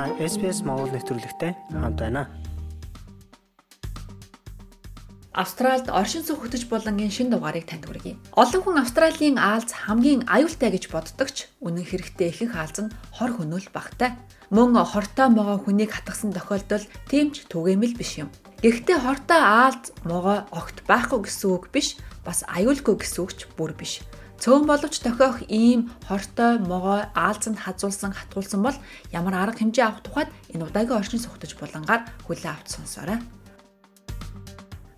Та SPS Монгол нэвтрүүлэгтэй хамт байна. Австральд оршин суух хөтөж болонгийн шин дугаарыг танд хүргэе. Олон хүн Австралийн Аалз хамгийн аюултай гэж боддогч үнэн хэрэгтээ ихэнх Аалз нь хор хөнөөл багтай. Мөн хортой могоо хүнийг хатгасан тохиолдол тэмч түгээмэл биш юм. Гэхдээ хортой Аалз могоо огт байхгүй гэсэн үг биш, бас аюулгүй гэсэн үг ч бүр биш. Цөөн боловч тохиох ийм хортой могоо аалзанд хазуулсан хатгуулсан бол ямар арга хэмжээ авах тухайд энэ удаагийн оршин суугтаж булангаар хүлээ авч сонсоорой.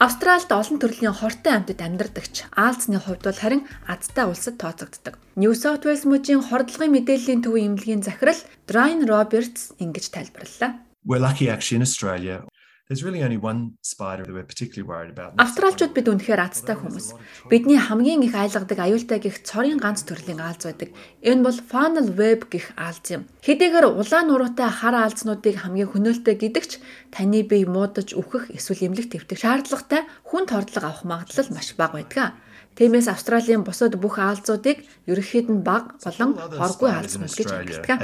Австральд олон төрлийн хортой амьтад амьдардагч Аалзны хувьд бол харин азтай улсад тооцогддог. New South Wales мужийн хордлогын мэдээллийн төвийн эмнэлгийн захирал Brian Roberts ингэж тайлбарллаа. We're lucky actually in Australia There's really only one spider that we're particularly worried about. Австралчууд бид үнэхээр азтай хүмүүс. Бидний хамгийн их айлгадаг аюултай гих цорын ганц төрлийн аалз байдаг. Энэ бол funnel web гих аалз юм. Хэдийгээр улаан нуруутай хар аалзнуудыг хамгийн хөнөөлтэй гэдэгч таны бие муудаж үхэх эсвэл эмнэлэг твтэх шаардлагатай хүн тордлого авах магадлал маш бага байдаг. Тиймээс Австралийн бусад бүх аалзуудыг ерөнхийд нь бага болон хоргүй аалзнууд гэж ангилдаг.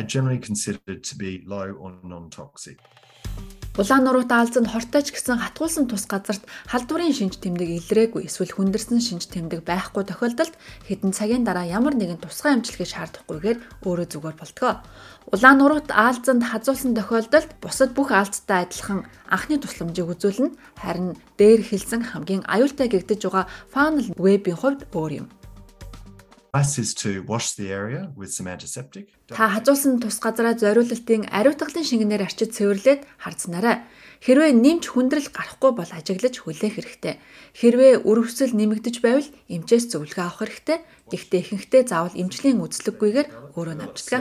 Улаан нуруутай алзанд хортойч гэсэн хатгуулсан тус газарт халдварын шинж тэмдэг илрээгүй эсвэл хүндэрсэн шинж тэмдэг байхгүй тохиолдолд хэдэн цагийн дараа ямар нэгэн тусгай эмчилгээ шаардахгүйгээр өөрөө зүгээр болтгоо. Улаан нуруут аалзанд хазуулсан тохиолдолд бусад бүх аалзтай адилхан анхны тусламжийг үзүүлнэ. Харин дээр хэлсэн хамгийн аюултай гэгдэж байгаа funnel web-ийн хувьд өөр юм. Та хажуулсан тус газараа зориулалтын ариутгалын шингэнээр арчиж цэвэрлээд харцнараа. Хэрвээ нэмж хүндрэл гарахгүй бол ажиглаж хүлээх хэрэгтэй. Хэрвээ өрөвсөл нэмэгдэж байвал эмчээс зөвлөгөө авах хэрэгтэй. Гэхдээ ихэнхдээ заавал эмчлийн үзлэггүйгээр өөрөө намждаг.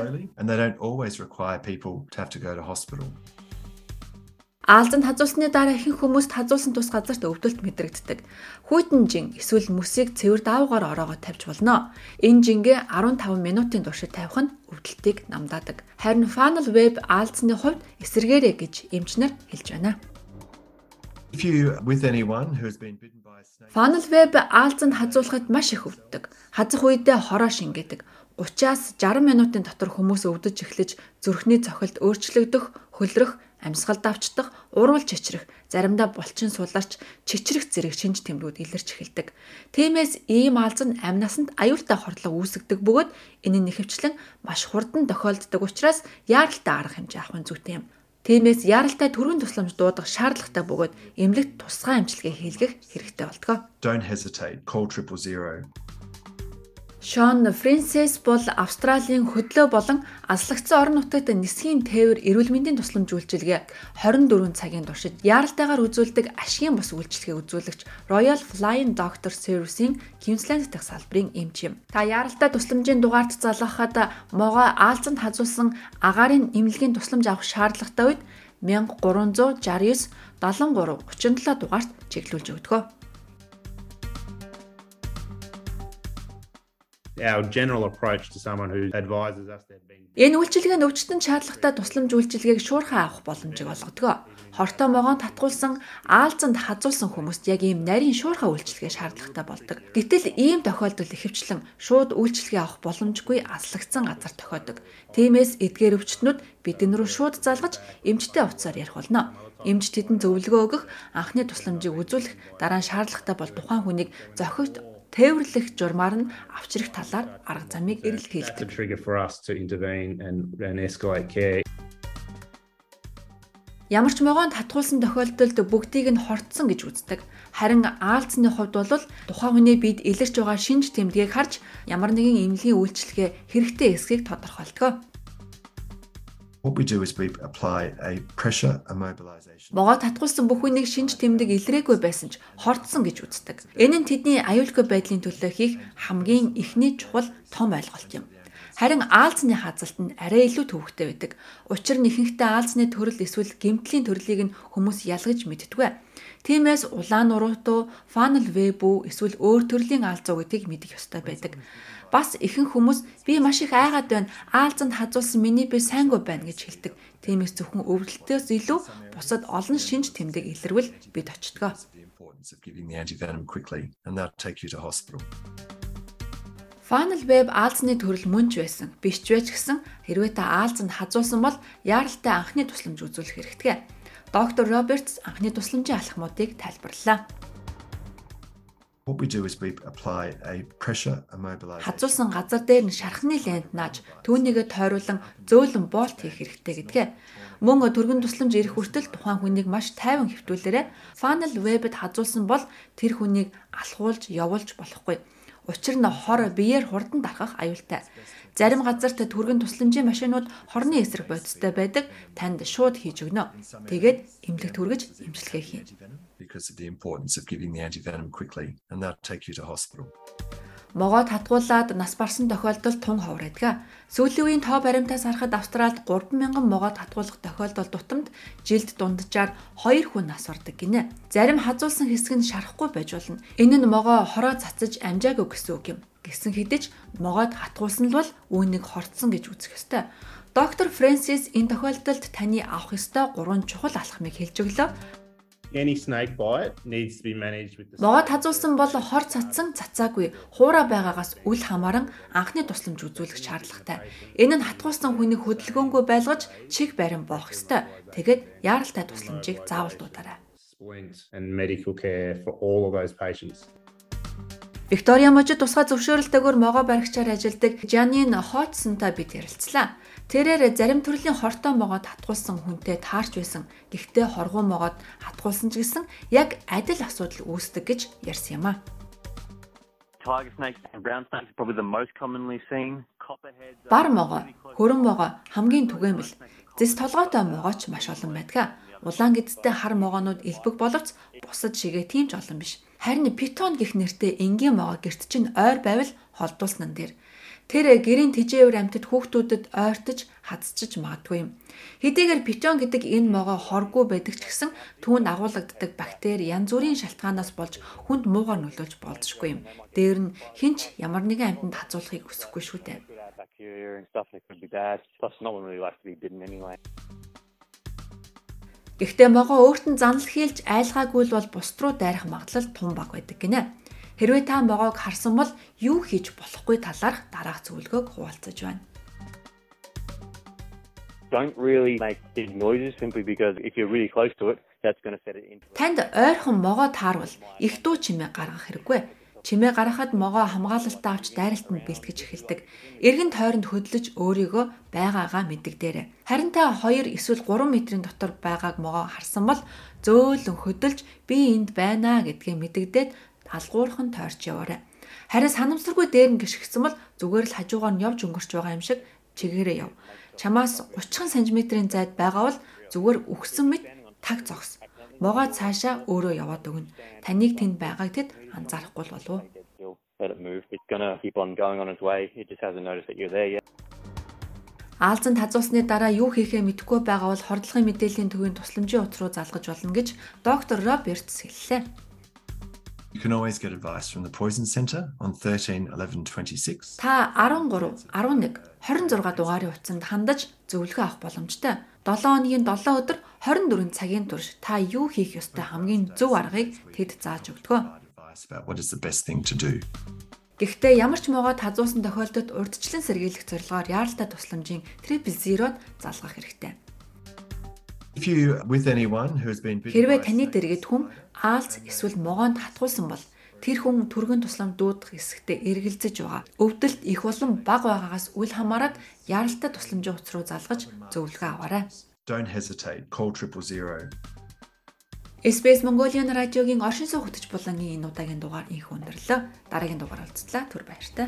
Аалзанд хазуулсны дараа ихэнх хүмүүст хазуулсан тус газарт өвдөлт мэдрэгддэг. Хүйтэн жин эсвэл мүсийг цэвэр даавгаар ороогоо тавьж болно. Энэ жингээ 15 минутын туршид тавих нь өвдөлтийг намдаадаг. Харин funnel web аалзны хувьд эсэргээрээ гэж эмчнэр хэлж байна. If you with anyone who has been bitten by a snake Funnel web аалзанд хазуулахад маш их өвддөг. Хазах үедээ хороо шингээдэг. 30-аас 60 минутын дотор хүмүүс өвдөж эхлэж зүрхний цохилт өөрчлөгдөх, хөлрөх амьсгал давчдах, урвал чичрэх, заримдаа булчин суларч, чичрэх зэрэг шинж тэмдгүүд илэрч эхэлдэг. Тиймээс ийм алз нь амь насанд аюултай хорлого үүсгдэг бөгөөд энэ нь нэхэвчлэн маш хурдан тохиолддог учраас яаралтай арга хэмжээ авах нь зүйтэй юм. Тиймээс яаралтай төрийн тусламж дуудах шаардлагатай бөгөөд эмнэлэгт тусгай амжилтыг хийлгэх хэрэгтэй болтгоо. Don't hesitate. Call 000. Шон Фрэнсис бол Австралийн хөдлөө болон аслагдсан орон нутагт нисхийн тээвэр эрүүл мэндийн тусламж үйлчилгээ 24 цагийн туршид яаралтайгаар үзүүлдэг ашигын бус үйлчилгээ үзүүлэгч Royal Flying Doctor Service-ийн Queensland дахь салбарын эмч юм. Та яаралтай тусламжийн дугаард залгахад могоо аалзанд хазуулсан агаарын эмнэлгийн тусламж авах шаардлагатай үед 1369 73 37 дугаарт чиглүүлж өгдөгөө. Our general approach to someone who advises us they've been Энэ үйлчилгээ нь өвчтөн шаардлагатай тусламж үйлчилгээг шуурхай авах боломжийг олгодог. Хортой могоон татгуулсан аалзанд хазуулсан хүмүүст яг ийм нарийн шуурхай үйлчилгээ шаардлагатай болдог. Гэтэл ийм тохиолдол ихэвчлэн шууд үйлчилгээ авах боломжгүй аслагдсан газар тохиодог. Тиймээс эдгээр өвчтнүүд бидэн рүү шууд залгаж эмчтэй уцаар ярих болно. Эмч тэдэнд зөвлөгөө өгөх, анхны тусламжийг үзүүлэх, дараа нь шаардлагатай бол тухайн хүнийг зохигт тээвэрлэх журмаар нь авчрах талаар арга замыг эрэлхийлдэг. Ямар ч могоонд хатгуулсан тохиолдолд бүгдийг нь хортсон гэж үздэг. Харин аалзны хувьд бол тухайн хүний бид илэрч байгаа шинж тэмдгийг харж ямар нэгэн эмнэлгийн үйлчилгээ хэрэгтэй эсхийг тодорхойлдог. What we do is we apply a pressure immobilization. Могоо татгуулсан бүх үнийг шинж тэмдэг илрээгүй байсан ч хордсон гэж үздэг. Энэ нь тэдний аюулгүй байдлын төлөө хийх хамгийн ихний чухал том ойлголт юм. Харин аалзны хазалт нь арай илүү төвөгтэй байдаг. Учир нь ихэнхдээ аалзны төрөл эсвэл гэмтлийн төрлийг нь хүмүүс ялгаж мэддэггүй. Тиймээс улаан нуруутуу, funnel web үү эсвэл өөр төрлийн аалзуу гэдгийг мэдэх ёстой байдаг. Бас ихэнх хүмүүс би маш их айгаад байна. Аалзанд хазуулсан миний би сайнгүй байна гэж хэлдэг. Тиймээс зөвхөн өвдөлтөөс илүү бусад олон шинж тэмдэг илэрвэл бид очтгоо. Funnel web аалзны төрөл мөн ч байсан. Биш ч байж гэсэн хэрвээ та аалзанд хазуулсан бол яаралтай анхны тусламж үзүүлэх хэрэгтэй. Доктор Робертс анхны тусламжийн алхмуудыг тайлбарллаа. What we do is we apply a pressure immobilization. Хазуулсан газар дээр нь шархны лент нааж түүнийгээ тойруулан зөөлөн болт хийх хэрэгтэй гэдгээ. Мөн төргөн тусламж ирэх хүртэл тухайн хүнийг маш тайван хэвтүүлээрэ funnel web-д хазуулсан бол тэр хүнийг алхуулж явуулж болохгүй. Учир нь хор биеэр хурдан дарахах аюултай. Зарим газарт түргэн тусламжийн машинууд хорны эсрэг бодистой байдаг. Танд шууд хийж өгнө. Тэгээд эмнэлэг түргэж эмчилгээ хийн. because of the importance of giving the antivenom quickly and they'll take you to hospital. Могоо татгуулаад нас барсан тохиолдолд тун ховор байдаг. Сүүлийн үеийн тоо баримтаас харахад Австралид 3000 могоо татгуулах тохиолдол тутамд жилд дунджаар 2 хүн нас бардаг гинэ. Зарим хазуулсан хэсэг нь шарахгүй байж болно. Энэ нь могоо хороо цацаж амжаагүй гэсэн үг юм. Гэсэн хэдиж могоод хатгуулсан л бол үүнийг хорцсон гэж үзэх ёстой. Доктор Фрэнсис энэ тохиолдолд таны авах ёстой гурван чухал алхмыг хэлж өглөө. Any snake bite needs to be managed with the Могоо тазуулсан бол хор цацсан цацаагүй хуура байгаагаас үл хамааран анхны тусламж үзүүлэх шаардлагатай. Энэ нь хатгуулсан хүнийг хөдөлгөөнгүй байлгаж чиг барин боох ёстой. Тэгээд яаралтай тусламжийг заавал дуудаарай. and medical care for all of those patients. Виктория мужид тусгай зөвшөөрөлтөөр могоо баригчаар ажилладаг Жанин Хотсонтой бид ярилцлаа. Тэрээр зарим төрлийн хортой могоод хатгуулсан хүнтэй таарч байсан. Гэхдээ хоргоо могоод хатгуулсан ч гэсэн яг адил асуудал үүсдэг гэж ярьсан юм а. Tiger snakes and brown snakes are probably the most commonly seen. Бар могоо, хөрөн могоо хамгийн түгээмэл. Зэс толгойтой могооч маш олон байдаг. Улаан гэдэгтэй хар могоонууд элбэг боловч бусад шигээ тийм ч олон биш. Харин питон гэх нэртэй энгийн могоо герт чинь ойр байвал холдуулсан нь дэр. Тэр гэрийн тижээвэр амьтад хүүхдүүдэд ойртож хадцчиж магадгүй юм. Хэдийгээр питон гэдэг энэ могоо хоргүй байдаг ч гэсэн түүнд агуулгаддаг бактери янз бүрийн шалтгаанаас болж хүнд муугар нөлөөлж болзошгүй юм. Дээр нь хинч ямар нэгэн амьтанд хазуулахыг хүсэхгүй шүү дээ. Гэхдээ могоо өөрт нь занал хийлж айлгаагүй л бол бусд руу дайрах магадлал тун баг байдаг гинэ. Хэрвээ та могоог харсан бол юу хийж болохгүй талаарх дараах зөвлөгөөг хуваалцаж байна. Don't really make big noises simply because if you're really close to it, that's going to set it into. Танд ойрхон могоо таарвал их дуу чимээ гаргах хэрэггүй. Чимээ гаргахад могоо хамгаалалтаа авч дайралтанд бэлтгэж эхэлдэг. Эргэн тойронд хөдлөж өөрийгөө байгаагаа мэддэгдээрэй. Харин та 2 эсвэл 3 метрийн дотор байгааг могоо харсан бол зөөлөн хөдөлж би энд байна гэдгээ мэдэгдээд алгуурхан тойрч яваарай. Харин санамсаргүй дээр нь гიშгсэн бол зүгээр л хажуугаар нь явж өнгөрч байгаа юм шиг чигээрээ яв. Чамаас 30 см-ийн зайд байгаа бол зүгээр үхсэн мэт таг зогс. Могоо цаашаа өөрөө яваад өгнө. Таныг тэнд байгааг тэд анзаарахгүй л болов. Yet. Аалзанд хазуусны дараа юу хийхээ мэдэхгүй байгаа бол хордлогын мэдээллийн төвийн тусламжийн утас руу залгаж болно гэж доктор Робертс хэллээ. You can always get advice from the Poison Centre on 13 11 26. Та 13, 11, 26 дугаарын утсанд хандаж зөвлөгөө авах боломжтой. 7 хоногийн 7 өдөр 24 цагийн турш та юу хийх ёстой хамгийн зөв аргыг тэд зааж өгдөг. What is the best thing to do. Гэхдээ ямар ч могоо тазуусан тохиолдолд урдчлан сэргийлэх зорилгоор яаралтай тусламжийн triple zero-д залгах хэрэгтэй. Хэрвээ таны дэргэд хүм аалз эсвэл могоонд хатгуулсан бол тэр хүн түргэн тусламж дуудах хэсэгтээ эргэлзэж байгаа. Өвдөлт их болон бага байгаагаас үл хамааран яаралтай тусламжийн утас руу залгаж зөвлөгөө аваарай. don't hesitate. Call triple zero. SBS Mongolian радиогийн оршин суух хөтөч булангийн энэ удаагийн дугаар инх өндөрлөө. Дараагийн дугаар уулзтлаа. Түр баяртай.